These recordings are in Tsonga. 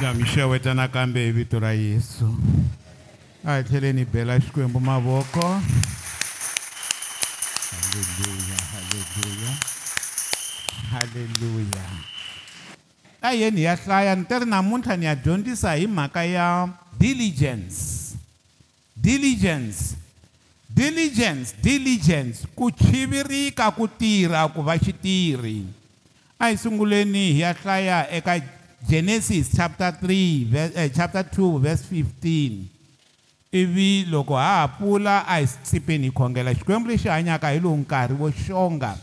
ndamixa weta nakambe hi vito ra yesu a hi tlheleni bela xikwembu mavoko haleluya haleluya haleluya a yeni hi ya hlaya ni teri namuntlha ni ya dyondzisa hi mhaka ya diligence diligence diligence diligence ku chivirika ku tirha ku va xitirhi a hi sunguleni hi ya hlaya eka Genesis chapter 3 verse, eh, chapter 2 verse 15 ivi loko ha ha pfula a hi tsipeni hi khongela xikwembu lexi hanyaka hi lowu nkarhi wo xonga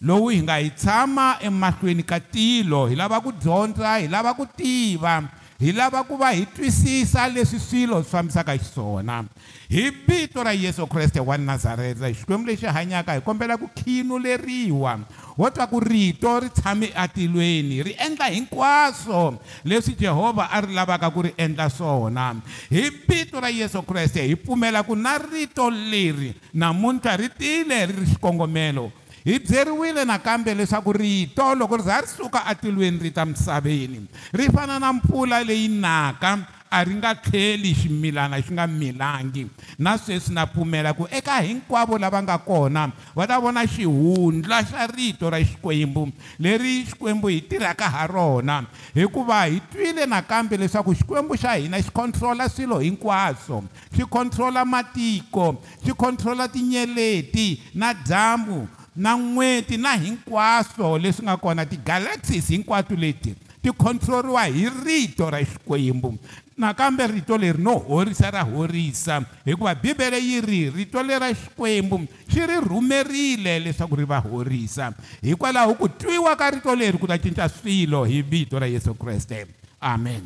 lowu hi nga hi tshama emahlweni ka tilo hi lava ku dyondza hi lava ku tiva hi lava ku va hi twisisa leswi swilo swi fambisaka xiswona hi vito ra yesu kreste wa nazareta xikwembu lexi hanyaka hi kombela ku khinuleriwa wo twa ku rito ri tshame atilweni ri endla hinkwaswo leswi jehovha a ri lavaka ku ri endla swona hi vito ra yesu kreste hi pfumela ku na rito leri namuntlha ri tile ri ri xikongomelo hi byeriwile nakambe leswaku rito loko ri za ri suka atilweni ri ta misaveni ri fana na mpfula leyi naka a ri nga tlheli ximilana xi nga milangi na sweswi na pfumela ku eka hinkwavo lava nga kona va ta vona xihundla xa rito ra xikwembu leri xikwembu hi tirhaka ha rona hikuva hi twile nakambe leswaku xikwembu xa hina xi controla swilo hinkwaswo xi controla matiko xi controla tinyeleti na dyambu na n'weti na hinkwaswo leswi nga kona ti-galaxis hinkwato leti ti control-riwa hi rito ra xikwembu nakambe rito leri no horisa ra horisa hikuva bibele yi ri rito lera xikwembu xi ri rhumerile leswaku ri va horisa hikwalaho ku twiwa ka rito leri ku ta cinca swilo hi vito ra yesu kreste amen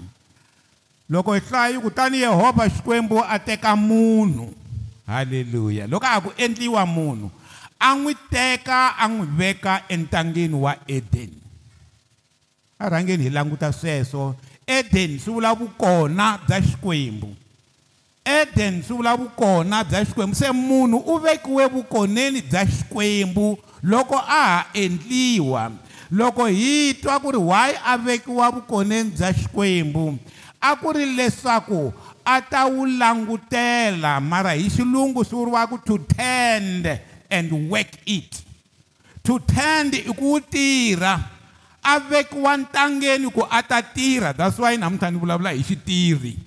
loko hi hlayi kutani yehovha xikwembu a teka munhu halleluya loko a ha ku endliwa munhu a n'wi teka a n'wi veka entangeni wa edeni a rhangeni hi languta sweswo edeni swi vula vukona bya xikwembu edeni swi vula vukona bya xikwembu se munhu u vekiwe vukoneni bya xikwembu loko a ha endliwa loko hi twa ku ri why a vekiwa vukoneni bya xikwembu a ku ri leswaku a ta wu langutela mara hi xilungu swi vuriwaka to tend and work it to tend i ku tirha a vekiwa ntangeni ku a ta tirha that's why namuntlha ni vulavula hi xitirhi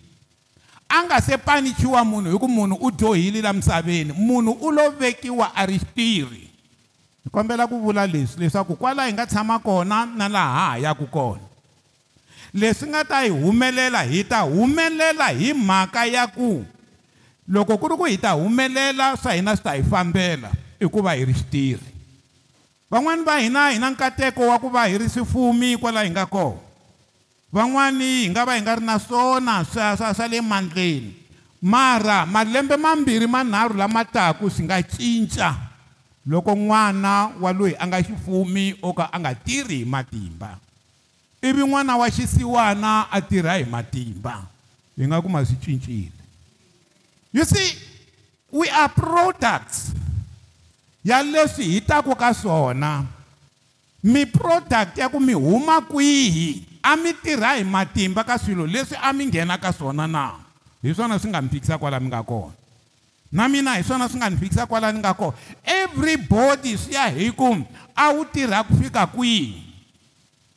a nga se panichiwa munhu hi ku munhu u dyohile laha misaveni munhu u lo vekiwa a ri xitirhi hi kombela ku vula leswi leswaku kwala hi nga tshama kona na laha ha yaka kona leswi nga ta hi humelela hi ta humelela hi mhaka ya ku loko ku ri ku hi ta humelela swa hina swi ta hi fambela i ku va hi ri switirhi van'wani va hina hi na nkateko wa ku va hi ri swifumi kwalaho hi nga kona van'wani hi nga va hi nga ri na swona swa swa swa le mandleni mara malembe mambirhi manharhu lama taka swi nga cinca loko n'wana wa loyi a nga xifumi o ka a nga tirhi hi matimba ivi n'wana wa xisiwana a tirha hi matimba hi nga kuma swi cincile you see we are products ya leswi hi taku ka swona miproduct ya ku mi huma kwihi a mi tirha hi matimba ka swilo leswi a mi nghena ka swona na hi swona swi nga ni fikisa kwala mi nga kona na mina hi swona swi nga ni fikisa kwala ni nga kona everybody swi ya hi ku a wu tirha ku fika kwihi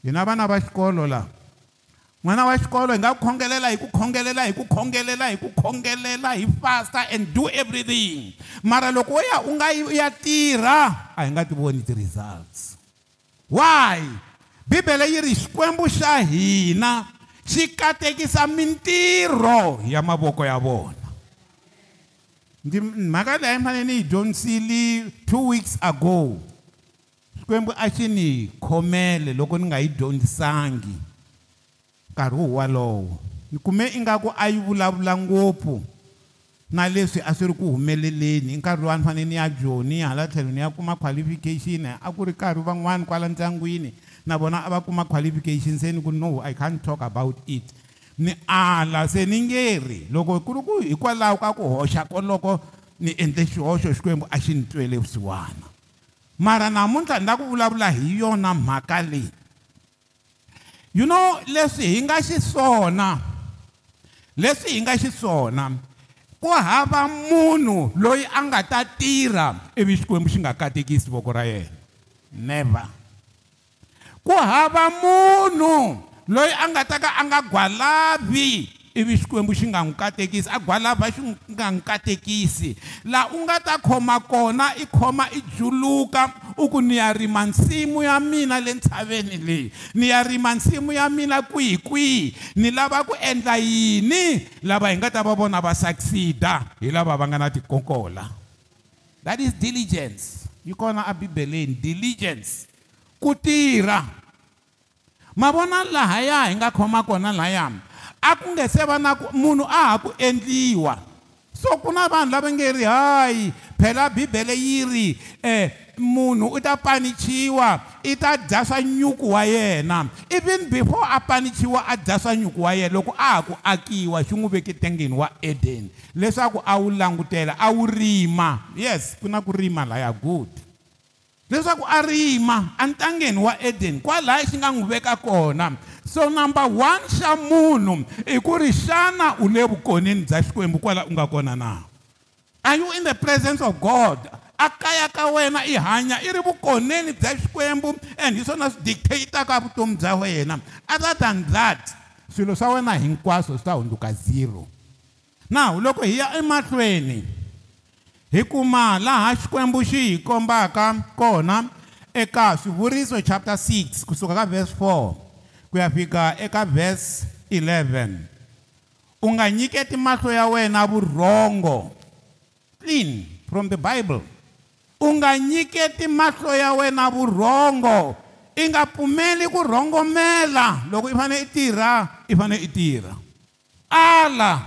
hi na vana va xikolo laha n'wana wa xikolo hi nga khongelela hi ku khongelela hi ku khongelela hi ku khongelela hi fasta and do everything mara loko wo ya u nga yi u ya tirha a hi nga ti voni ti-results why bibele yi ri xikwembu xa hina xi katekisa mintirho ya mavoko ya vona ndi mhaka leyi fanele ni yi dyondzisile two weeks ago xikwembu a xi ni khomele loko ni nga yi dyondzisangi nkarhi walowo ni kume ingaku a yi vulavula ngopfu na leswi a swi ri ku humeleleni nkarhi lowani fanele ni ya joni hala tlhelo ni ya kuma qualification a ku ri karhi van'wani kwala ndyangwini na vona a va kuma qualification se ni ku no i can't talk about it ni ala se ni nge ri loko ku ri ku hikwalaho ka ku hoxa koloko ni endle xihoxo xikwembu a xi ni twele vusiwana mara namuntlha ni la ku vulavula hi yona mhaka leyi you know leswi hi nga xiswona leswi hi nga xiswona ku hava munhu loyi a nga ta tirha ivi xikwembu xi nga katekisi voko ra yena never ku hava munhu loyi a nga ta ka a nga gwalavi ivi xikwembu xi nga n'wi katekisi a gwalava xi nga n'wi katekisi laha u nga ta khoma kona i khoma i juluka u ku ni ya rima nsimu ya mina le ntshaveni leyi ni ya rima nsimu ya mina kwihi kwihi ni lava ku endla yini lava hi nga ta va vona va succeeda hi lava va nga na tikokola that is diligence yi kona abibeleni diligence ku tirha ma vona lahaya hi nga khoma kona lahaya a ku nga se va na ku munhu a ha ku endliwa so ku na vanhu lava nge ri hayi phela bibele yi ri um munhu u ta panichiwa i ta dya swa nyuku wa yena even before a panichiwa a dya swa nyuku wa yena loko a ha ku akiwa xi n'wi veke ntengeni wa eden leswaku a wu langutela a wu rima yes ku na ku rima laya good leswaku a rima entangeni wa eden kwalaya xi nga n'wi veka kona so number one xa munhu i ku ri xana u le vukonini bya xikwembu kwala u nga kona na are you in the presence of god akaya ka wena i hanya i ri vukoneni bya xikwembu and hi swona swi dictataka vutomi bya wena other than that swilo swa wena hinkwaswo swi ta hundzuka zero now loko hi ya emahlweni hi kuma laha xikwembu xi hi kombaka kona eka swivuriso chapter 6 kusuka ka verse 4 ku ya fika eka verse 11 u nga nyiketi mahlo ya wena vurhongo clean from the bible u nga nyiketi mahlo ya wena vurhongo i nga pfumeli ku rhongomela loko i fanele i tirha i fanele i tirha ala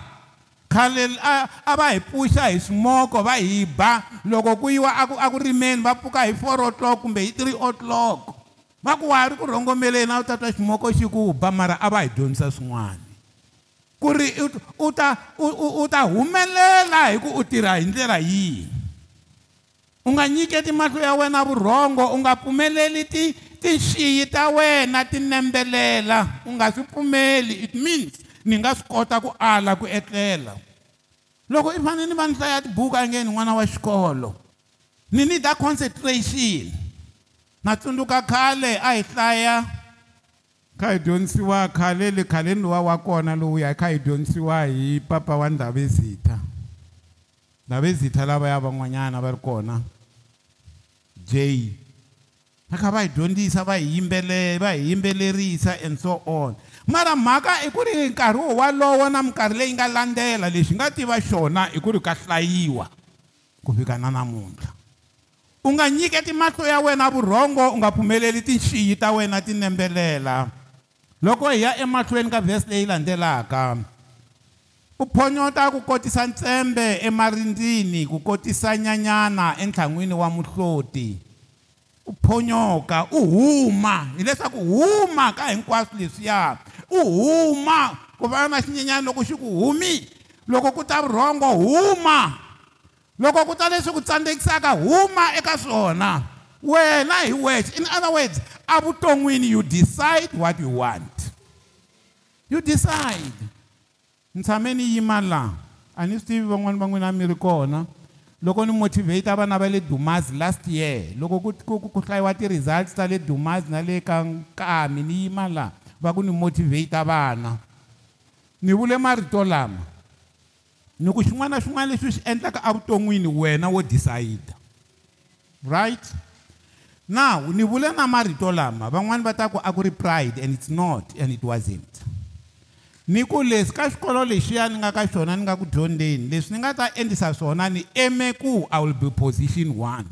khale a, a va hi puxa hi swimoko va hi ba loko ku yiwa aku aku rimeni va pfuka hi four o'clock kumbe hi three o'clock va ku wa ha ri ku rhongomeleni a wu ta twa ximoko xi ku ba mara a va hi dyondzisa swin'wana ku ri u ta u ta humelela hi ku u tirha hi ndlela yihi u nga nyiketi mahlo ya wena vurhongo u nga pfumeleli ti tinxiyi ta wena ti nembelela u nga swi pfumeli it means ni nga swi kota ku ala ku etlela loko i fanele ni va ni hlaya tibuku a nge ni n'wana wa xikolo ni need a concentration na tsundzuka khale a hi hlaya kha hi dyondzisiwa khale le khale luwa wa kona lowuya kha hi dyondzisiwa hi papa wa ndhavezitha ndhavezitha lavaya van'wanyana va ri kona J aka va hi dyondzisa va hi yimbelela va hi yimbeleriwa and so on mara mhaka i ku ri nkarhi wo walowo na minkarhi leyi nga landzela lexi nga tiva xona i ku ri ka hlayiwa ku fika na namuntlha u nga nyiketi mahlo ya wena vurhongo u nga pfumeleli tinxiyi ta wena ti nembelela loko hi ya emahlweni ka vhesi leyi landzelaka u phonyota ku kotisa ntsembe emarindzini ku kotisa nyanyana entlangwini wa muhloti u phonyoka u huma hileswaku huma ka hinkwaswo leswiya u huma ku va na xinyenyani loko xi ku humi loko ku ta vurhongo huma loko ku ta leswi ku tsandzekisaka huma eka swona wena hi wexe in other words avuton'wini you decide what you want you decide ntshame ni yima laha a ni swi tivi van'wani va n'wina mi ri kona loko ni motivate vana va le dumas last year loko ku hlayiwa ti-results ta le dumas na le ka nkami ni yima laha va ku ni motivate vana ni vule marito lama ni ku xin'wana na xin'wana lexi u xi endlaka evuton'wini wena wo decide right now ni vule na marito lama van'wani va ta ku a ku ri pride and it's not and it wasn't ni ku leswi ka xikolo lexiya ni nga ka xona ni nga ku dyondzeni leswi ni nga ta endlisa swona ni eme ku i will be position one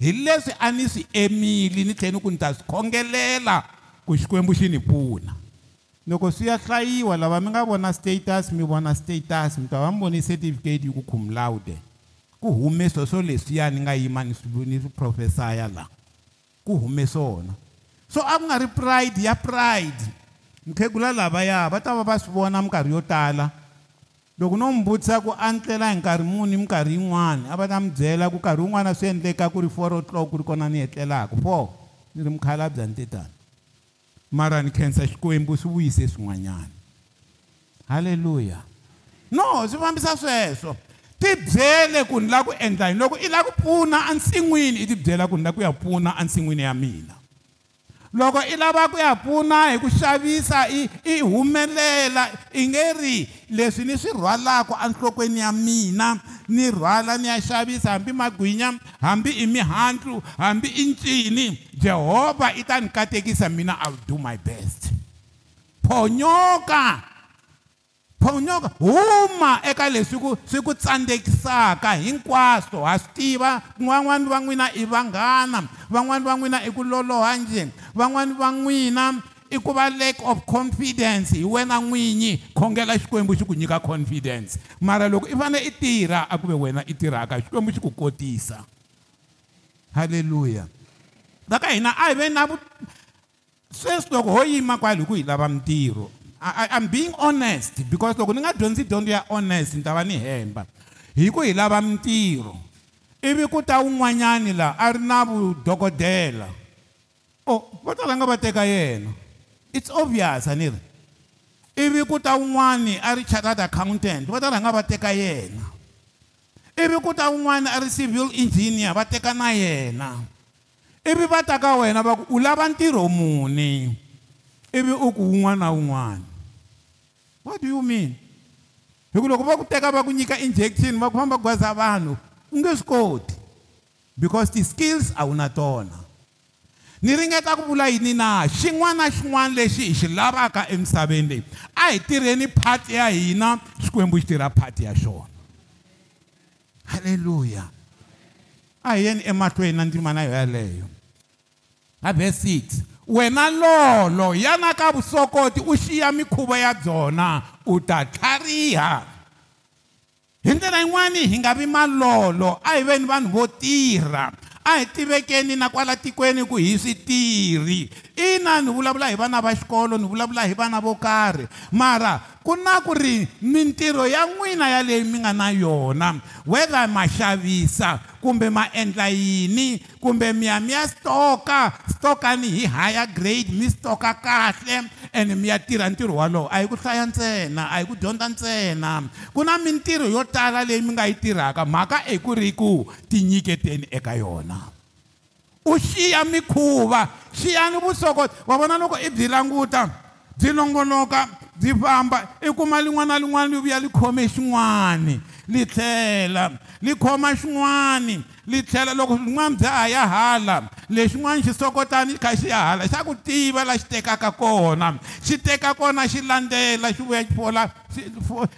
hi leswi a ni swi emile ni tlhela ni ku ni ta swi khongelela ku xikwembu xi ni pfuna loko swi ya hlayiwa lava mi nga vona status mi vona status mi ta va mi vone certificate yi ku khumulawude ku hume swoswo leswiya ni nga yima ni swi ni swi profesaya la ku hume swona so a ku nga ri pride ya pride mukhegula lavaya va ta va va swi vona minkarhi yo tala loko no mi vutisa ku a ntlela hi nkarhi muni minkarhi yin'wani a va ta mi byela ku nkarhi wun'wana swi endleka ku ri four o'clock ku ri kona ni hetlelaka four ni ri mukhalabya ni tetani mara ni khensa xikwembu swi vuyise swin'wanyana halleluya no swi fambisa sweswo tibyele ku ni lava ku endla yini loko i lava ku pfuna ensin'wini i tibyela ku ni lava ku ya pfuna ensin'wini ya mina loko i lava ku ya pfuna hi ku xavisa i i humelela i nge ri leswi ni swi rhwalaka enhlokweni ya mina ni rhwala ni ya xavisa hambi magwinya hambi i mihandlu hambi i ncini jehovha i ta ni katekisa mina i'll do my best phonyoka phonyoka huma eka leswi ku swi ku tsandzekisaka hinkwaswo ha swi tiva van'wani va n'wina i vanghana van'wani va n'wina i ku loloha njhe van'wani va n'wina i ku va lack of confidence hi wena n'winyi khongela xikwembu xi ku nyika confidence mara loko i fanele i tirha a ku ve wena i tirhaka xikwembu xi ku kotisa halleluya va ka hina a hi ve na sweswi loko ho yima kwale hi ku hi lava mintirho I'm being honest because loko ni nga dyondzi dyondzo ya honest ni ta va ni hemba hi ku hi lava mintirho ivi ku ta wun'wanyani laha a ri na vudokodela o va tala nga va teka yena it's obvious a ni ri ivi ku ta wun'wani a ri chartered accountant va tala nga va teka yena ivi ku ta wun'wani a ri civil engineer va teka na yena ivi va ta ka wena va ku u lava ntirho muni ivi u ku wun'wana na wun'wana what do you mean hi ku loko va ku teka va ku nyika injection va ku famba gwaza vanhu u nge swi koti because ti-skills a wu na tona ni ringeta ku vula yini na xin'wana na xin'wana lexi hi xi lavaka emisaveni leyi a hi tirheni phati ya hina xikwembu xi tirha phati ya xona halleluya a hi yeni emahlweni na ndzimana yo yeleyo a vhe 6 wena lolo yana ka vusokoti u xiya mikhuva ya byona u ta tlhariha hi ndlela yin'wani hi nga vi malolo a hi veni vanhu vo tirha a hi tivekeni na kwala tikweni ku hi switirhi ina ni vulavula hi vana va xikolo ni vulavula hi vana vo karhi mara ku na ku ri mintirho ya n'wina yaleyi mi nga na yona whether ma xavisa kumbe ma endla yini kumbe mi ya mi ya stoka stokani hi higher grade mi stoka kahle and mi ya tirha ntirho wolowo a hi ku hlaya ntsena a hi ku dyondza ntsena ku na mintirho yo tala leyi mi nga yi tirhaka mhaka i ku ri ku tinyiketeni eka yona u xiya mikhuva xiyani vusokoti va vona loko i byi languta byi longonoka byi famba i kuma lin'wana na lin'wana li vuya li khome xin'wani li tlhela li khoma xin'wani li tlhela loko swin'wana bya ha ya hala lexin'wana xisokotani xi kha xi ya hala xa ku tiva laha xi tekaka kona xi teka kona xi landzela xi vuya xifola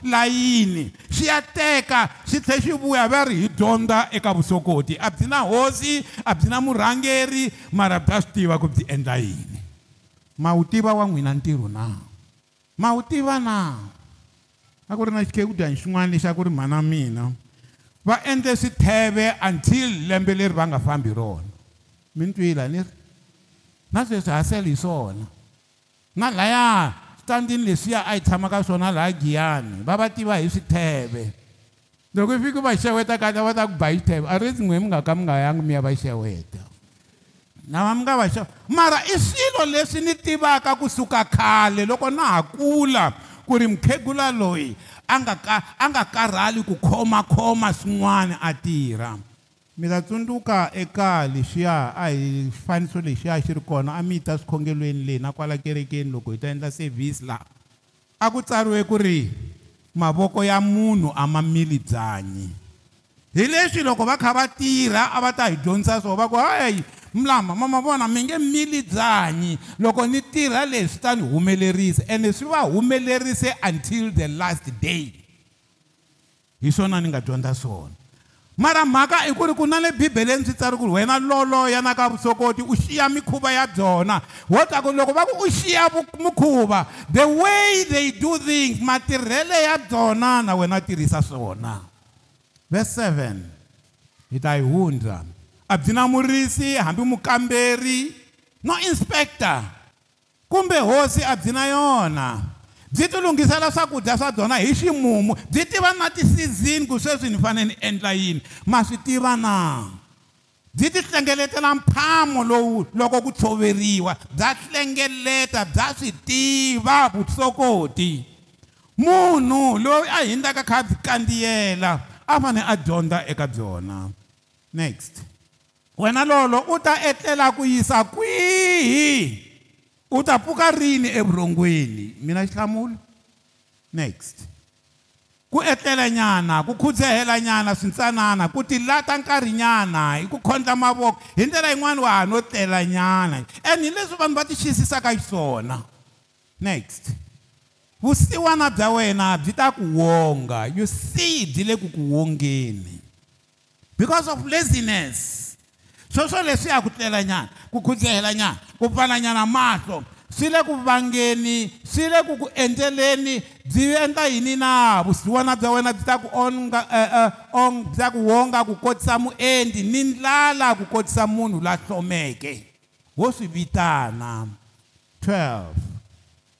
layini xi ya teka xi tlhela xi vuya va ri hi dyondza eka vusokoti a byi na hosi a byi na murhangeri mara bya swi tiva ku byi endla yini ma wu tiva wa n'wina ntirho na ma wu tiva na a ku ri na xikhekudyani xin'wana lexi a ku ri mhana mina va endle switheve until lembe leri va nga fambi rona mi ni twile ni ri na sweswi hasele hi swona na laya standini leswiya a hi tshama ka swona laha giyani va va tiva hi switheve loko i fiki va xeweta kata va ta ku ba xitheve a ri n'we mi nga ka mi nga yangi mi ya va xeweta lava mi nga va xeweta mara i swilo leswi ni tivaka kusuka khale loko na ha kula ku ri mukhegula loyi anga karhali ku khomakhoma swin'wana a tirha mi ta tsundzuka eka lexiya a hi xifaniso lexiya xi ri kona a mi yi ta swikhongelweni leyi na kwala kerekeni loko hi ta endla sevhisi laha a ku tsariwe ku ri mavoko ya munhu a ma mili byanyi hi leswi loko va kha va tirha a va ta hi dyondzisa swo va ku hayi mlama ma ma vona mi nge mili byanyi loko ni tirha leswi ta ni humelerisa ene swi va humelerise until the last day hi swona ni nga dyondza swona mara mhaka i ku ri ku na le bibeleni swi tsari ku ri wena loloya na ka vusokoti u xiya mikhuva ya byona wo ta ku loko va ku u xiya mikhuva the way they do things matirhele ya byona na wena tirhisa swona verse 7 hi ta yi hundza hadzina murisi hambi mukamberi no inspector kumbe hosi hadzina yona byi tilunghisela swakudya swa byona hi ximumu byi tiva na ti-season ku sweswi ni fanele ni endla yini ma swi tiva na byi tihlengeletela mphamo lowu loko ku tshoveriwa bya hlengeleta bya swi tiva vusokoti munhu loyi a hindlaka kha byi kandziyela a fanele a dyondza eka byona next wena lolo u ta etlela ku yisa kwihi u ta pfuka rini evurhongweni mina xihlamulo next ku etlelanyana ku khudzehelanyana swintsanana ku tilata nkarhinyana hi ku khondla mavoko hi ndlela yin'wani wa ha no tlelanyana and hi leswi vanhu va ti xiyisisaka xiswona next vusiwana bya wena byi ta ku wonga you see byi le ku ku wongeni because of laziness sweswo leswiya ku tlelanyana ku khutlehelanyana ku pfananyana mahlo swi le ku vangeni swi le ku ku endleleni byi endla yini na vusiwana bya wena byi ta ku eh, eh, byi ta ku wonga ku kotisa muendli ni ndlala ku kotisa munhu la hlomeke wo swi vitana 12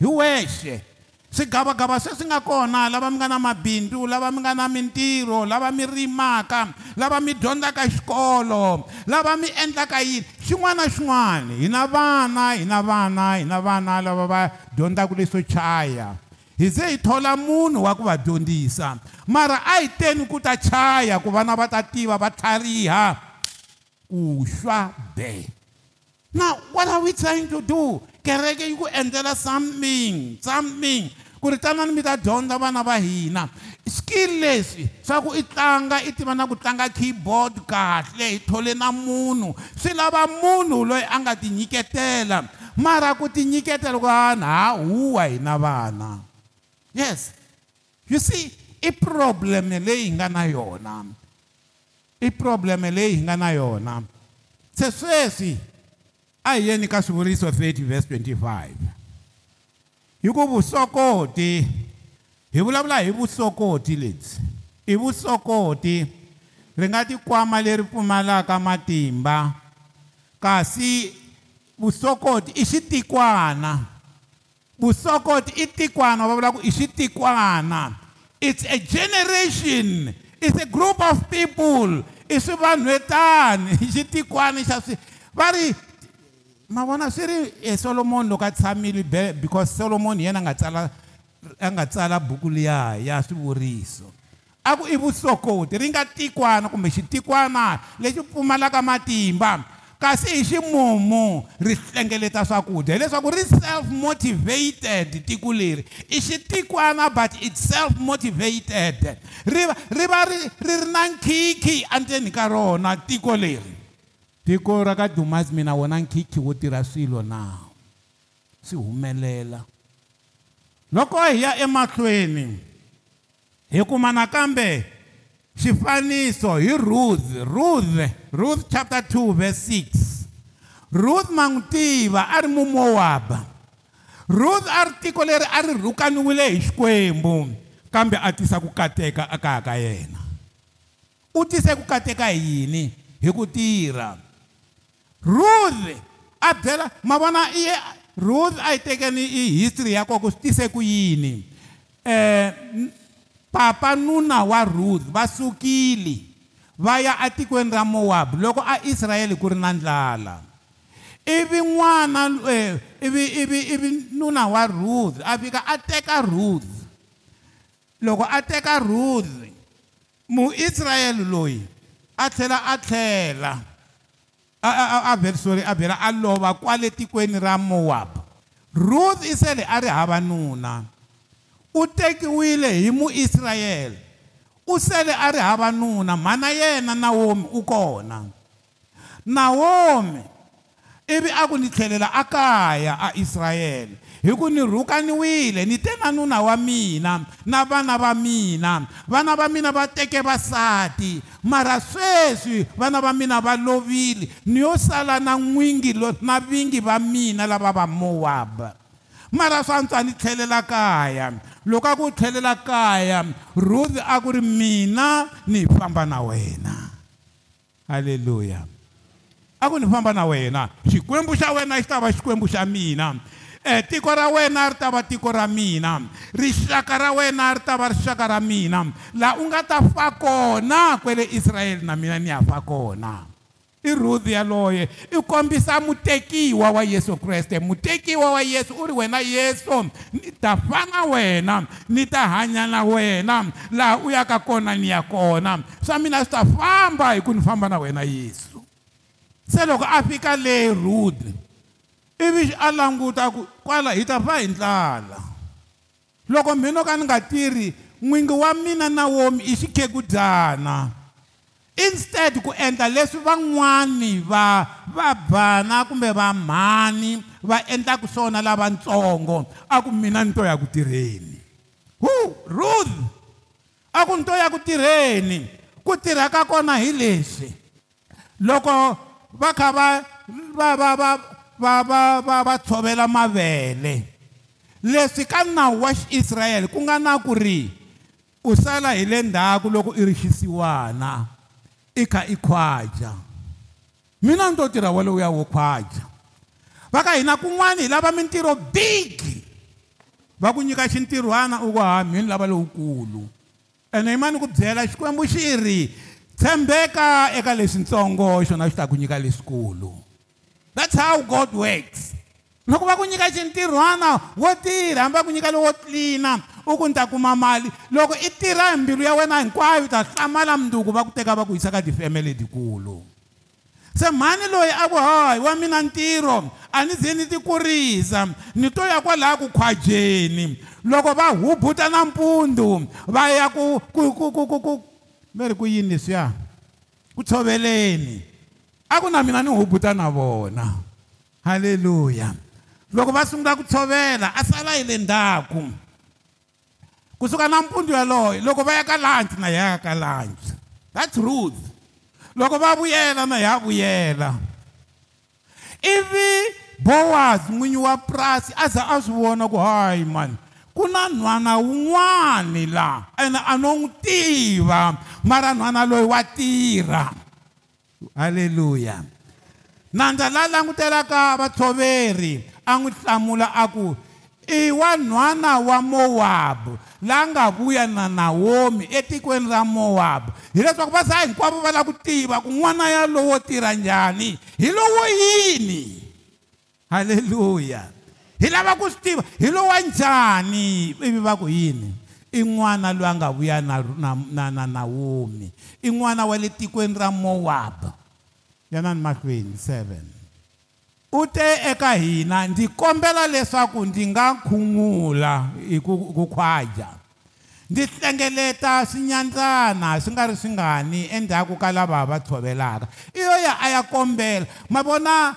hi wexe swigavagava sweswi nga kona lava mi nga na mabindzu lava mi nga na mintirho lava mi rimaka lava mi dyondzaka xikolo lava mi endlaka yini xin'wana na xin'wana hi na vana hi na vana hi na vana lava va dyondzaka leswo chaya hi ze hi thola munhu wa ku va dyondzisa mara a hi teni ku ta chaya ku vana va ta tiva va tlhariha ku xwa be now what are we trying to do kereke yi ku endlela something something ku ri tanani mi ta dyondza vana va hina skill leswi swa ku i tlanga i tiva na ku tlanga keyboard kahle hi thole na munhu swi lava munhu loyi a nga tinyiketela mara ku tinyiketela kuana ha huwa hina vana yes you see i probleme leyi hi nga na yona i probleme leyi hi nga na yona se sweswi ayiyeni kasuburiso 30 verse 25 hi ku vusokoti hi vulavula hi vusokoti lebyi i vusokoti ri nga tikwama leri pfumalaka matimba kasi vusokoti i xitikwana vusokoti i tikwana va vula ku i xitikwana it's a generation it's a group of people i swivanhwetani i xitikwana xa swi va ri ma vona swi ri e eh, solomoni loko a tshamile because solomoni hi yena a nga tsala a nga tsala buku liya ya swivuriso a ku i vusokoti ri nga tikwana kumbe xitikwana lexi pfumalaka matimba kasi hi ximumu ri hlengeleta swakudya hileswaku ri self motivated tiko leri i xitikwana but its self motivated ri va ri va ri ri ri na nkhikhi endzeni ka rona tiko leri tiko ra ka dumas mina wona nkhikhi wo tirha swilo na swi humelela loko hi ya emahlweni hi kuma nakambe xifaniso hi ruth ruth ruth chapter 2 verse 6 ruth ma n'wi tiva a ri mumowaba ruth a ri tiko leri a ri rhukaniwile hi xikwembu kambe a tisa ku kateka a kaya ka yena u tise ku kateka hi yini hi ku tirha Ruth a byela ma vona i Ruth a yi tekeni i history ya koko swi tise ku yini eh papa nuna wa Ruth va sukile va ya atikweni ra Moab loko a Israyele ku ri na ndlala ivi n'wana eh, ivi ivi ivi nuna wa Ruth a fika a teka Ruth loko a teka Ruth muIsrayeli loyi a tlhela a tlhela a a sorry a bela a lova kwale tikweni ra Moab Ruth isele a ri hava nuna u tekiwile hi muIsrayele u sele a ri hava nuna mhana yena Naomi u kona Naomi ivi a ku ni tlhelela a kaya a Israyele hi ku ni rhukaniwile ni te na nuna wa mina na vana va mina vana va mina va teke vasati mara sweswi vana va mina va lovile ni yo sala na n'wingi na vingi va mina lava va mowabu mara swa ntswa ni tlhelela kaya loko a ku tlhelela kaya ruth a ku ri mina ni famba na wena halleluya a ku ni famba na wena xikwembu xa wena xi ta va xikwembu xa mina e tiko ra wena ri ta va tiko ra mina rixaka ra wena ri ta va rixaka ra mina laha u nga ta fa kona kwele israyele na mina ni ya fa kona i ruthi yaloye i kombisa mutekiwa wa yesu kreste mutekiwa wa yesu u ri wena yesu ni ta fa na wena ni ta hanya na wena laha u yaka kona ni ya kona swa mina swi ta famba hi ku ni famba na wena yesu se loko a fika le ruthi ivi a languta ku kwala hi ta fa hi ndlala loko mina ka ni nga tirhi n'wingi wa mina na womi i xikhegudyana instead ku endla leswi van'wani va vabana kumbe vamhani va endlaka swona lavatsongo a ku mina ni to ya ku tirheni hu ruth a ku ni to ya ku tirheni ku tirha ka kona hi leswi loko va kha va va va va va va va va tshovela mavele leswi ka nawu wa xiisrayele ku nga na ku ri u sala hi le ndzhaku loko i ri xisiwana i kha i khwaja mina ni to tirha walowuya wo khwaja va ka hina kun'wani hi lava mintirho bigi va ku nyika xintirhwana u ku hamini lava lowukulu ene yimani ku byela xikwembu xi ri tshembeka eka leswintsongo xona xi ta ku nyika leswikulu that's how god works loko va ku nyika xintirhwana wo tirha hambi va ku nyika lowo tlilina u ku ni ta kuma mali loko i tirha hi mbilu ya wena hinkwayo ta hlamala munduku va ku teka va ku yisa ka tifemele letikulu se mhani loyi a ku hayi wa mina ntirho a ni ze ni ti kurisa ni to ya kwalaha ku khwajeni loko va hubuta nampundzu va ya ku ku ku ku ku ku mi ri ku yini leswiya ku tshoveleni a ku na mina ni hubuta na vona haleluya loko va sungula ku tshovela a sala hi le ndzhaku kusuka nampundzu yaloye loko va ya ka lunch na ya ka lunch that's ruth loko va vuyela na ya vuyela ivi boaz n'winyi wa purasi a za a swi vona ku hayi mani ku na nhwana wun'wani laha ene a no n'wi tiva mara nhwana loyi wa tirha haleluya nandza la langutelaka vatshoveri a n'wi hlamula a ku i wa nhwana wa mowabu la nga vuya na nawomi etikweni ra mowabu hileswaku va za hinkwavo va lava ku tiva ku n'wana yalowo tirha njhani hi lowo yini haleluya hi lava ku swi tiva hi lowa njhani ivi va ku yini i n'wana loyi a nga vuya na, na, na, na nawomi i n'wana wa le tikweni ra mowab yanani mahlweni 7 u te eka hina ndzi kombela leswaku ndzi nga khun'ula hi ku khwadya ndzi hlengeleta swinyandzana swi nga ri swi ngani endzhaku ka lava va tshovelaka i yo ya a ya kombela ma vona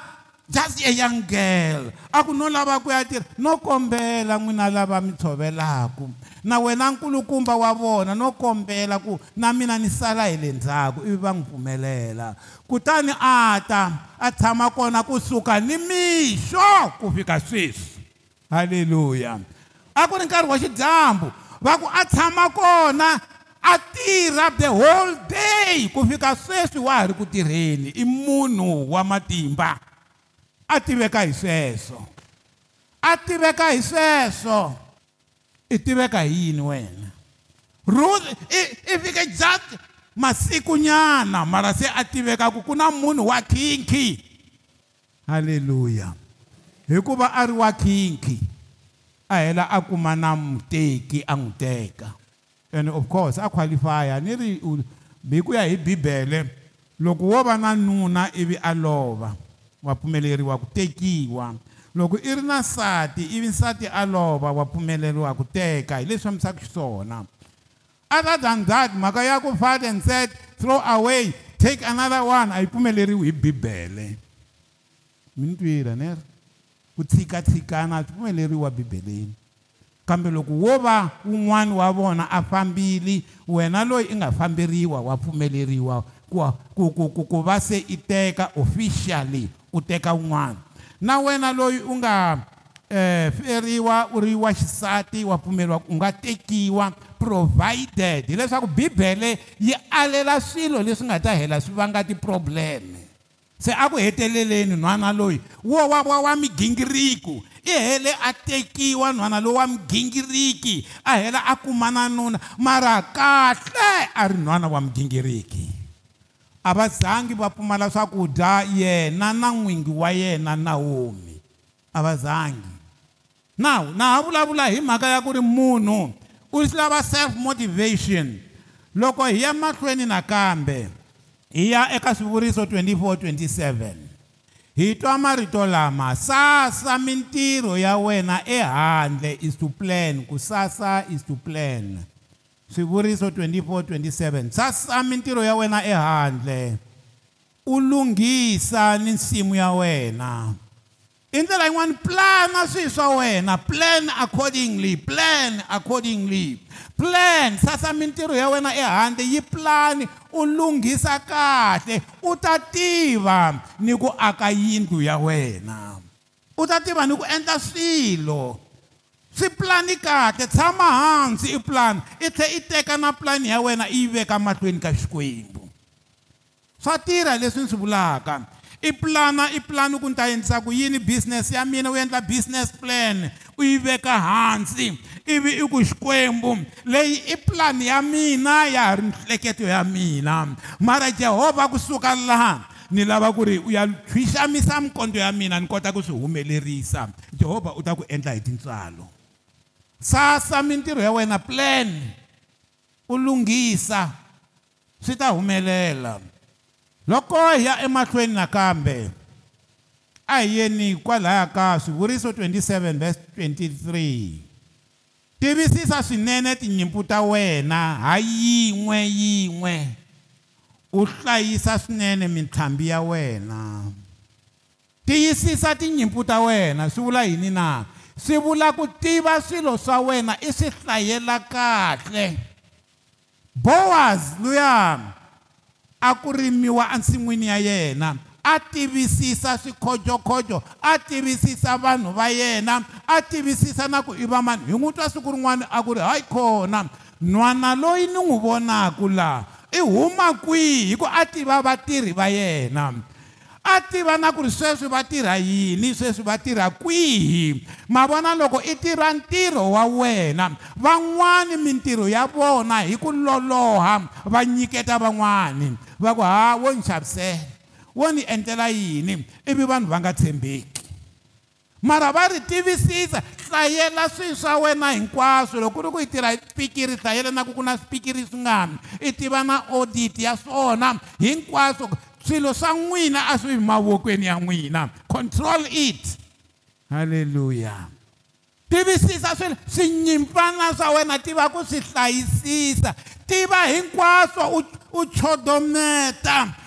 just a young girl a ku no lava ku ya tirha no kombela n'wina lava mi tshovelaku na wena nkulukumba wa vona no kombela ku na mina ni sala hi le ndzhaku ivi va n'wi pfumelela kutani a ta a tshama kona kusuka ni mixo ku fika sweswi halleluya a ku ri nkarhi wa xidyambu va ku a tshama kona a tirha the whole day ku fika sweswi wa ha ri ku tirheni i munhu wa matimba a tiveka hi sweswo a tiveka hi sweswo i tiveka hi yini wena ruth i fike just masikunyana mara se a tiveka ku ku na munhu wa khinkhi halleluya hikuva a ri wa khinkhi a hela a kuma na muteki a n'wi teka and of course a qualifya ni ri hi ku ya hi bibele loko wo va na nuna ivi a lova wapfumeleri wa ku tekiwa loko i ri na nsati ivi nsati a lova wa pfumeleriwa ku teka hi leswi fambisaka xiswona other than that mhaka ya ku fat and set throw away take another one a yi pfumeleriwi hi bibele mi ni twira ni ri ku tshikatshikana swi pfumeleriwa bibeleni kambe loko wo va wun'wani wa vona a fambili wena loyi i nga fambeliwa wa pfumeleriwa ku ku ku ku va se i teka officially u teka un'wana na wena loyi u nga eh feriwa uri wa xisati wa pumelwa ku nga tekiwa provided leswaku bibele yi alela swilo leswi nga ta hela swi vanga ti-problem se a ku heteleleni nhwana loyi wo wa wa wa migingiriko i hele a tekiwa nhwana lowu wa mugingiriki a hela a kumana nuna mara kahle a ri nhwana wa mugingiriki a va zangi va pfumala swakudya yena na n'wingi wa yena na homi a va zangi now na ha vulavula hi mhaka ya ku ri munhu u lava self motivation loko hi ya mahlweni nakambe hi ya eka swivuriso 2427 hi twa marito lama sasa mintirho ya wena ehandle is to plan ku sasa is to plan swivuriso 24:27 sasa mintirho ya wena ehandle u lunghisa ni nsimu ya wena i ndlela yin'wana plana swihi swa wena plan accordingly plan accordingly plan sasa mintirho ya wena ehandle yi pulani u lunghisa kahle u ta tiva ni ku aka yindlu ya wena u ta tiva ni ku endla swilo swi pulani kahle tshama hansi i pulani i tlhe i teka na pulani ya wena i yi veka mahlweni ka xikwembu swa tirha leswi ni swi vulaka i pulana i pulani ku ni ta endlisa ku yini business ya mina u endla business plan u yi veka hansi ivi i ku xikwembu leyi i pulani ya mina ya ha ri miehleketo ya mina mara jehovha kusuka laha ni lava ku ri u ya thwixamisa mikondo ya mina ni kota ku swi humelerisa jehovha u ta ku endla hi tintswalo tsasa mintirho ya wena plan u lunghisa swi ta humelela loko hi ya emahlweni nakambe a hi yeni kwalaya ka swivuriso 27 verse 23 tivisisa swinene tinyimpfu ta wena ha yin'we yin'we u hlayisa swinene mintlhambi ya wena tiyisisa tinyimpfu ta wena swi vula yini na swi vula ku tiva swilo swa wena i swi hlayela kahle bowas luya a ku rimiwa ensin'wini ya yena a tivisisa swikhojokojo a tivisisa vanhu va yena a tivisisa na ku i va mani hi n'wi twa siku rin'wana a ku ri hayi khona nhwana loyi ni n'wi vonaka laha i huma kwihi hi ku a tiva vatirhi va yena a tiva na ku ri sweswi va tirha yini sweswi va tirha kwihi ma vona loko i tirha ntirho wa wena van'wani mintirho ya vona hi ku loloha va nyiketa van'wani va ku ha wo ni xavisela wo ni endlela yini ivi vanhu va nga tshembeki mara va ri tivisisa hlayela swilo swa wena hinkwaswo loko ku ri ku i tirha swipikiri hlayela na ku ku na swipikiri swi ngani i tiva na audit ya swona hinkwaswo swilo swa n'wina a swi mavokweni ya n'wina control it halleluya tivisisa swilo swinyimpana swa wena tiva ku swi hlayisisa tiva hinkwaswo u chodometa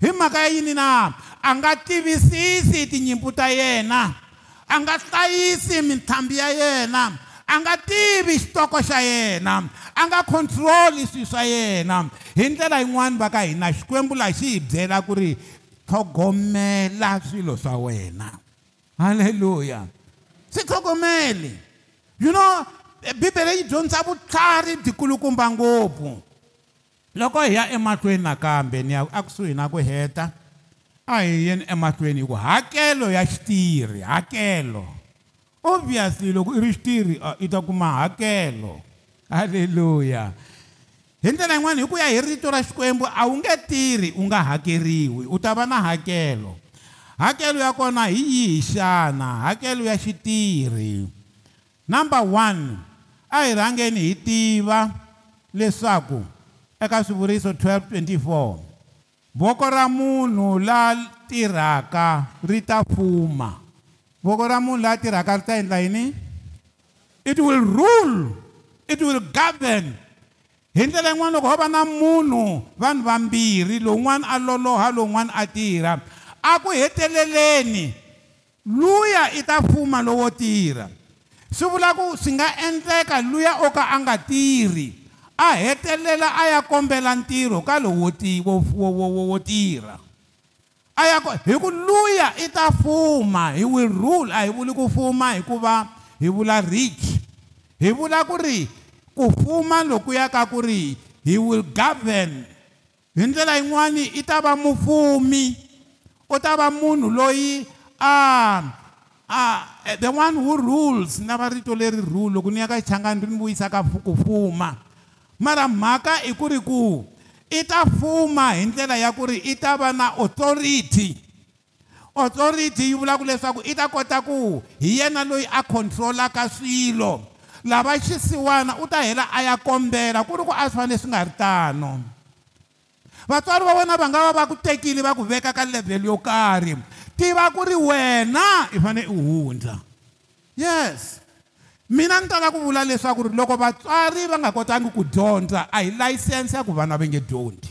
hi mhaka ya yini na a nga tivisisi tinyimpfu ta yena a nga hlayisi mintlhambi ya yena a nga tivi xitoko xa yena a nga khontroli swi swa yena hi ndlela yin'wani va ka hina xikwembu laxi hi byela ku ri tlhogomela swilo swa wena halleluya swi tlhogomeli you know bibele yi dyondzisa vutlhari byi kulukumba ngopfu loko hi ya emahlweni nakambe ni ya akusuhi na ku heta a hi yeni emahlweni hi ku hakelo ya xitirhi hakelo obviously loko i ri xitirhi i ta kuma hakelo halleluya hi ndlela yin'wana hi ku ya hi rito ra xikwembu a wu nge tirhi u nga hakeriwi u ta va na hakelo hakelo ya kona hi yihi xana hakelo ya xitirhi number one a hi rhangeni hi tiva leswaku eka swivuriso 1224 voko ra munhu la tirhaka ri ta fuma voko ra munhu la tirhaka ri ta endla yini it will rule it will govern hi ndlela yin'wana loko ho va na munhu vanhu vambirhi lowun'wana a loloha lowun'wana a tirha a ku heteleleni luya i ta fuma lowo tirha swi vula ku swi nga endleka luya o ka a nga tirhi a hetelela a ya kombela ntirho ka lowo wo tirha a ya hi ku luya i ta fuma hi wi rule a hi vuli ku fuma hikuva hi vula rich hi vula ku ri kufuma lokuya ka kuri he will govern hindlela inwani itava mufumi utava munhu loyi a a the one who rules na varito leri rule loko ni ya ka xichangani ri ni vuyisa ka kufuma mara mhaka i ku ri ku i ta fuma hi ndlela ya ku ri i ta va na authority authority yi vulaka leswaku i ta kota ku hi yena loyi a control-aka swilo lava xisiwana u ta hela a ya kombela ku ri ku a swi fane swi nga ri tano vatswari va wena va nga va va ku tekile va ku veka ka level yo karhi tiva ku ri wena i fane i hundza yes mina ni tala ku vula leswaku ri loko vatswari va nga kotangi ku dyondza a hi layisense ya ku vana va nge dyondzi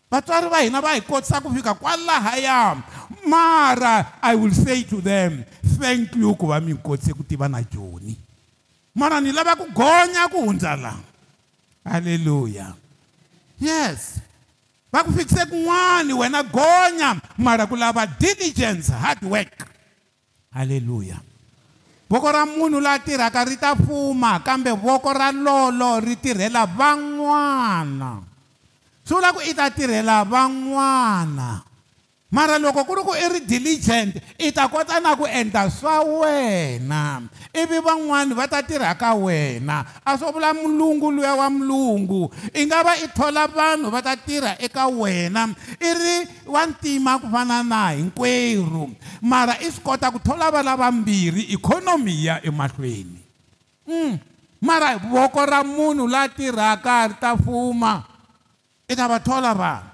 vatswari va hina va hi kotisa ku fika kwalahaya mara i will say to them thank you ku va mi kotise ku tiva na joni mara ni lava ku gonya ku hundza lawa halleluya yes va ku fikise kun'wani wena gonya mara ku lava diligence hard work halleluya voko ra munhu loyi tirhaka ri ta fuma kambe voko ra lolo ri tirhela van'wana swi vula ku i ta tirhela van'wana mara loko ku ri ku i ri diligent i ta kota na ku endla swa wena ivi van'wani va ta tirha ka wena a swo vula mulungu luya wa mulungu i nga va i thola vanhu va ta tirha eka wena i ri wa ntima ku fana na hinkwerhu mara i swi kota ku thola va lavambirhi ikhonomi ya emahlweni mm. mara voko ra munhu la tirhaka ri ta fuma i ta va thola vanhu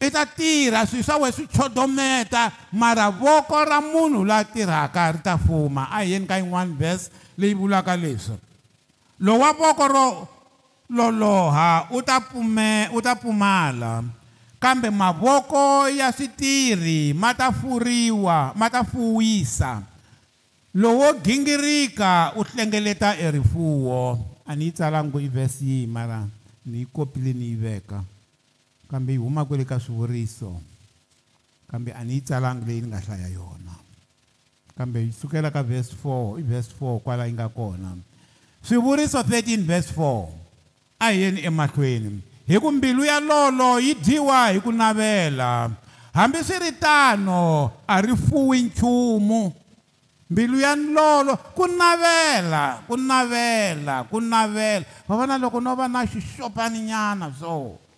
i ta tirha swi swa we swi chodometa mara voko ra munhu loyi a tirhaka ri ta fuma a hi yeni ka yin'wani vhese leyi vulaka leswi lowu wa voko ro loloha u ta pume u ta pfumala kambe mavoko ya switirhi ma ta furiwa ma ta fuwisa lowo gingirika u hlengeleta erifuwo a ni yi tsalangu i vhesi yihi mara ni yi kopile ni yi veka kambe yi huma kwele ka swivuriso kambe a ni yi tsalangi leyi ni nga hlaya yona kambe yi sukela ka vhesi 4 i vhesi 4 kwala yi nga kona swivuriso 13 vhesi 4 a hi yeni emahlweni hi ku mbilu ya lolo yi dyiwa hi ku navela hambiswiritano a ri fuwi nchumu mbilu ya lolo ku navela ku navela ku navela va vona loko no va na xixopaninyana swo so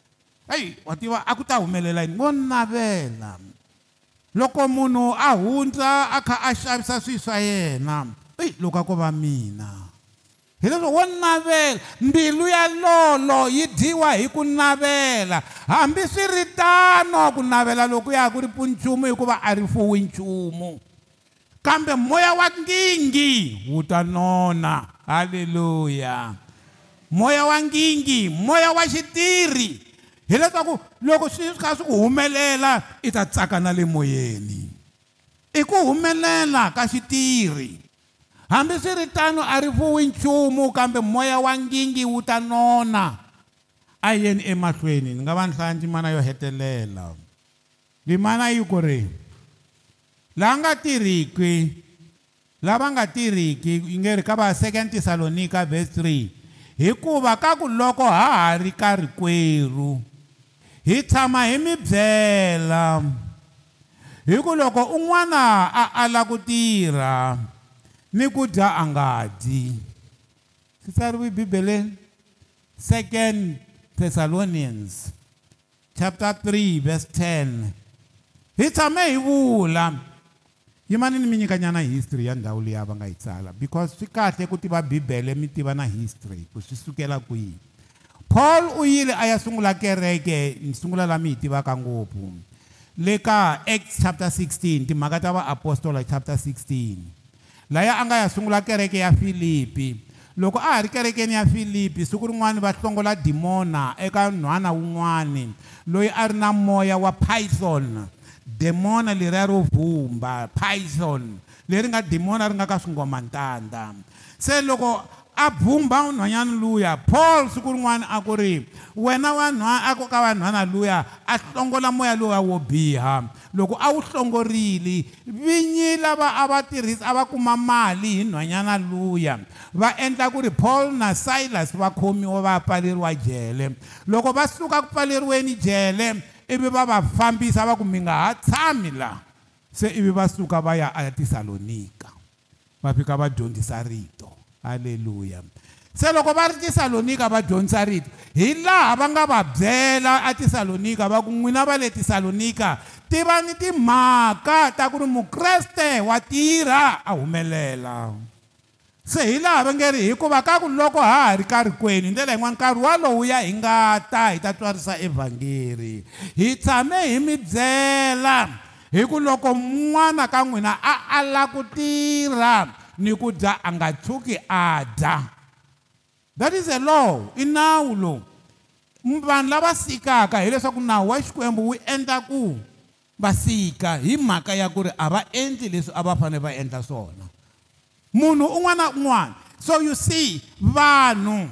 heyi wa tiva a ku ta humelela yini ngo navela loko munhu a hundza a kha a xavisa swilo swa yena eyi loko a ko va mina hi leswo wo navela mbilu ya lolo yi dyiwa hi ku navela hambi swi ri tano ku navela loko ya ha ku ri pfu nchumu hikuva a ri fuwi nchumu kambe moya wa nkingi wu ta nona halleluya moya wa nkingi moya wa xitirhi hileswaku loko swi kha swi ku humelela i ta tsaka na le moyeni i ku humelela ka xitirhi hambiswiritano a ri vuwi nchumu kambe moya wa ngingi wu ta nona a yeni emahlweni ni nga va nihlaya ndzimana yo hetelela ndzimana yi ku ri laha nga tirhiki lava nga tirhiki yi nge ri ka va second thessalonika verse 3 hikuva ka ku loko ha ha ri karikwerhu hi tshama hi mi byela hi ku loko un'wana a ala ku tirha ni ku dya a nga dyi swi tsariwe bibeleni second thessalonians chapter 3 verse 10 hi tshame hi vula yimani ni mi nyikanyana history ya ndhawu leyi a va nga yi tsala because swi kahle ku tiva bibele mi tiva na history ku swi sukela kwihi paul u yile a ya sungula kereke ni sungula lami hi tivaka ngopfu le ka acts chapter 16 timhaka ta vaapostola chapter 16 laya a nga ya sungula kereke ya filipi loko a ha ri kerekeni ya filipi siku rin'wana va hlongola demona eka nhwana wun'wani loyi a ri na moya wa python demona leriya ro vhumba python leri nga demona ri nga ka swingomantandha se loko a bumba nhwanyana luya paul siku rin'wana a ku ri wena wanhwana a ku ka vanhwana luya a hlongola moya lowuya wo biha loko a wu hlongorile vinyi lava a va tirhisa a va kuma mali hi nhwanyana luya va endla ku ri paul na silas va khomiwa va ya pfaleriwa jele loko va suka ku pfaleriweni jele ivi va va fambisa va ku mi nga ha tshami laha se ivi va suka va ya a ya tisalonika va fika va dyondzisa rito haleluya se loko va ri tisalonika va dyondzisa rito hi laha va nga va byela atisalonika va ku n'wina va le tisalonika ti va ni timhaka ta ku ri mukreste wa tirha a humelela se hi laha va nge ri hikuva ka ku loko ha ha ri karhi kwenu hi ndlela yin'wana nkarhi walowuya hi nga ta hi ta twarisa evhangeri hi tshame hi mi byela hi ku loko mun'wana ka n'wina a ala ku tirha nikudya anga tshuki adya that is a law i nawu lowu vanhu lava sikaka hileswaku nawu wa xikwembu wu endla ku va sika hi mhaka ya ku ri a va endli leswi a va fanele va endla swona munhu un'wana na un'wana so you see vanhu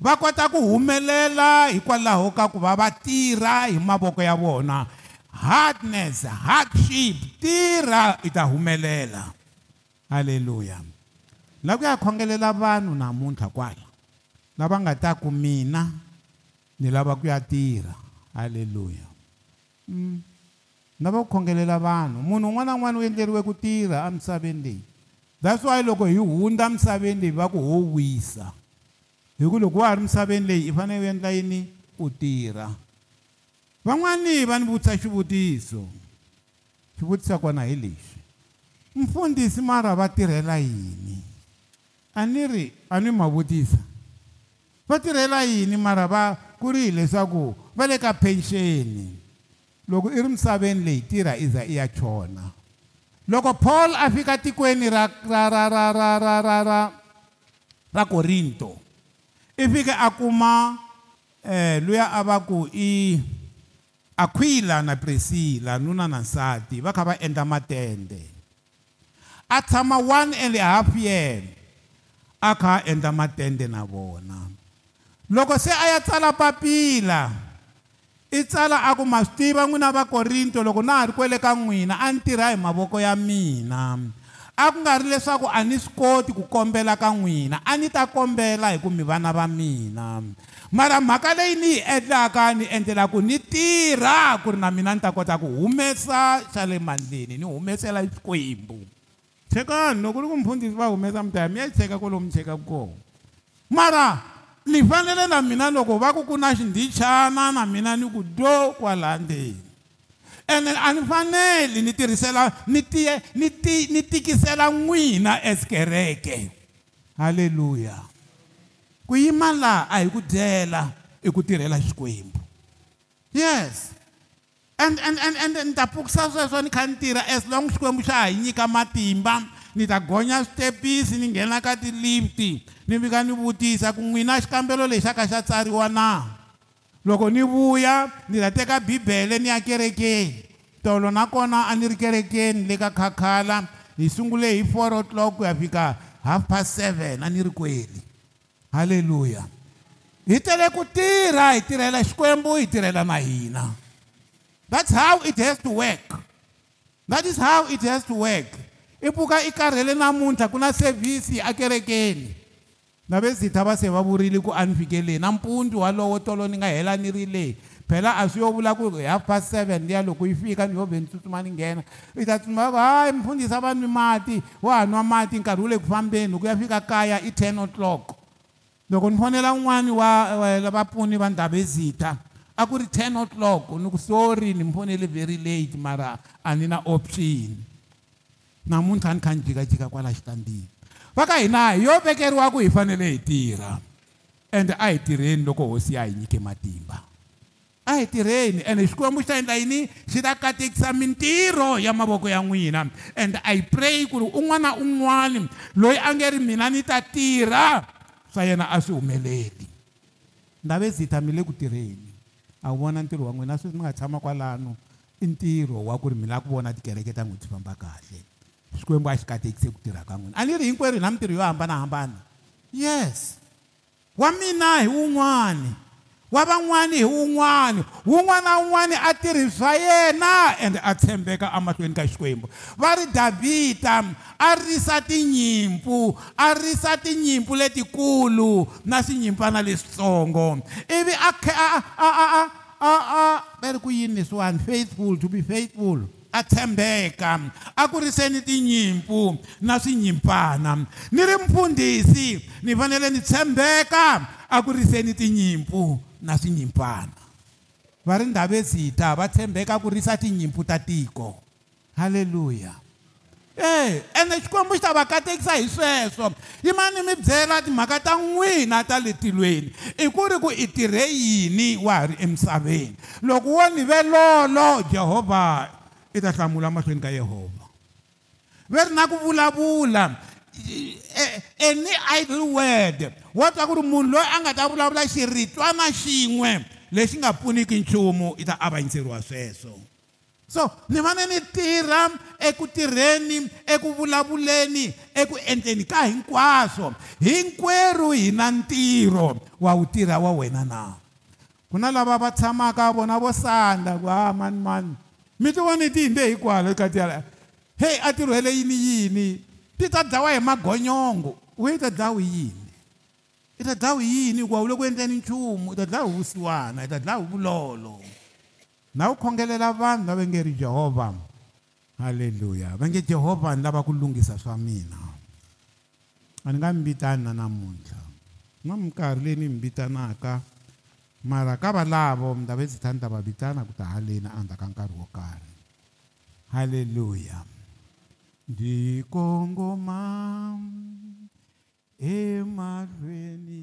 va kota ku humelela hikwalaho ka ku va va tirha hi mavoko ya vona hardness hardship tirha i ta humelela haleluya la ku ya khongelela vanhu namuntlha kwala lava nga ta ku mina ni lava ku ya tirha haleluya mm. lava ku khongelela vanhu munhu un'wana na un'wana u endleriwe ku tirha emisaveni leyi that's why loko hi hundza misaveni leyi va ku ho wisa hi ku loko wa ha ri misaveni leyi i fanele u endla yini u tirha van'wani va ni vutisa xivutiso xivutiso kona hi lexi mfundhisi mara va tirhela yini a ni ri a ni ma vutisa va tirhela yini mara va ku ri hileswaku va le ka penxeni loko i ri misaveni leyi tirha i za i ya chona loko paul a fika tikweni ra ra ra ra ra ra ra ra ra korinto i fike a kuma um luya a va ku i aquila na priscila nuna na nsati va kha va endla matende a tshama one and a half year a kha a endla matende na vona loko se a ya tsala papila i tsala a ku ma swi tiva n'wina vakorinto loko na ha ri kwele ka n'wina a ni tirha hi mavoko ya mina a ku nga ri leswaku a ni swi koti ku kombela ka n'wina a ni ta kombela hi ku mi vana va mina mara mhaka leyi ni yi endlaka ni endlela ku ni tirha ku ri na mina ni ta kota ku humesa xa le mandleni ni humesela xikwembu chekani loko ni ku mufundhisi va humesa mi ta ya mi ya cheka kwalomu chekaka kona mara ni fanele na mina loko va ku ku na xindichana na mina ni ku do kwalaha ndzeni ene a ni faneli ni tirhisela ni tiye ni ti ni tikisela n'wina as kereke halleluya ku yima laha a hi ku dyela i ku tirhela xikwembu yes andandandande ni ta pfukisa sweswo ni kha ni tirha as long xikwembu xa ha yi nyika matimba ni ta gonya switepisi ni nghena ka ti-lift ni vika ni vutisa ku n'wina xikambelo lexi a ka xa tsariwa na loko ni vuya ni ta teka bibele ni ya kerekeni tolo nakona a ni ri kerekeni le ka khakhala hi sungule hi four o'clock ku ya fika half past seven a ni ri kweni halleluya hi tele ku tirha hi tirhela xikwembu hi tirhela na hina That's how it has to work. That is how it has to work. Ipuka ikarhele namuntlha ku na sevhisi akerekeni. na vezitha va se va vurile ku a ni fikeleni na mpundu walowo tolo ni nga hela ni ri leyi phela a swi yo vula ku hi half past seven liya loko yi fika ni yo ve ni tsutsuma ni nghena i ta tsutsuma ku hayi mfundhisi va nwi mati wa ha nwa mati nkarhi wu le ku fambeni loko ya fika kaya i ten o'clock loko ni fonela un'wani wa vapfuni va ndhavezitha a ku ri ten o'clock ni ku sorry ni mponele very late mara a ni na option namuntlha a ni kha ni jikajika kwala xitandini va ka hina hi yo vekeriwa ku hi fanele hi tirha ende a hi tirheni loko hosi ya hi nyike matimba a hi tirheni ende xikwembu xi ta endla yini xi ta katekisa mintirho ya mavoko ya n'wina and i pray ku ri un'wana na un'wana loyi a nge ri mina ni ta tirha swa yena a swi humeleli ndave zita mi le ku tirheni a vona ntirho wa n'wina sweswi mi nga tshama kwalano i ntirho wa ku ri mi lava ku vona tikereke ta n'witi famba kahle xikwembu a xi katekise ku tirha ka n'wina a ni ri hinkwerhu hi na mintirho yo hambanahambana yes wa mina hi wun'wani wa van'wani hi wun'wani wun'wana na wun'wani a tirhisa yena ende a tshembeka amahlweni ka xikwembu va ri davhida a risa tinyimpfu a risa tinyimpfu letikulu na swinyimpfana leswitsongo ivi a khe a a a a a a va ri ku yini leswiwani faithful to be faithful a tshembeka a kuriseni tinyimpfu na swinyimpfana ni ri mpfundhisi ni fanele ni tshembeka a kuriseni tinyimpfu na va ri ndhavezita va tshembeka ku risa tinyimpfu ta tiko halleluya e ene xikwembu xi ta va katekisa hi sweswo yimani mi byela timhaka ta n'wina ta le tilweni i ku ri ku i tirhe yini wa ha ri emisaveni loko wo ni velolo jehovha i ta hlamula mahlweni ka yehovha ve ri na ku vulavula Eh, eh, any idle word wa twa ku ri munhu loyi a nga ta vulavula xiritwana xin'we lexi nga pfuniki nchumu i ta avanyiseriwa sweswo so ni fane ni tirha eku tirheni eku vulavuleni eku endleni ka hinkwaswo hinkwerhu hi na ntirho wa wu tirha wa wena na ku na lava va tshamaka vona vo sandla ku ha ah, manimani mi ti vone ti hindze hikwalo ka tiya heyi a tirhwele yini yini ti ta dlawa hi magonyongo u yi ta dlawi yini i ta dlawi yini hikuva u le ku endleni nchumu i ta dlawi vusiwana i ta dlawi vulolo na u khongelela vanhu lava nge ri jehovha halleluya va nge jehovha ni lava ku lunghisa swa mina a ni nga mi vitani na namuntlha na minkarhi leyi ni mi vitanaka mara ka valavo mi ta ve ndzi ta ni ta va vitana ku ta haleni a ndzhaka nkarhi wo karhi halleluya ndikongoma emahlweni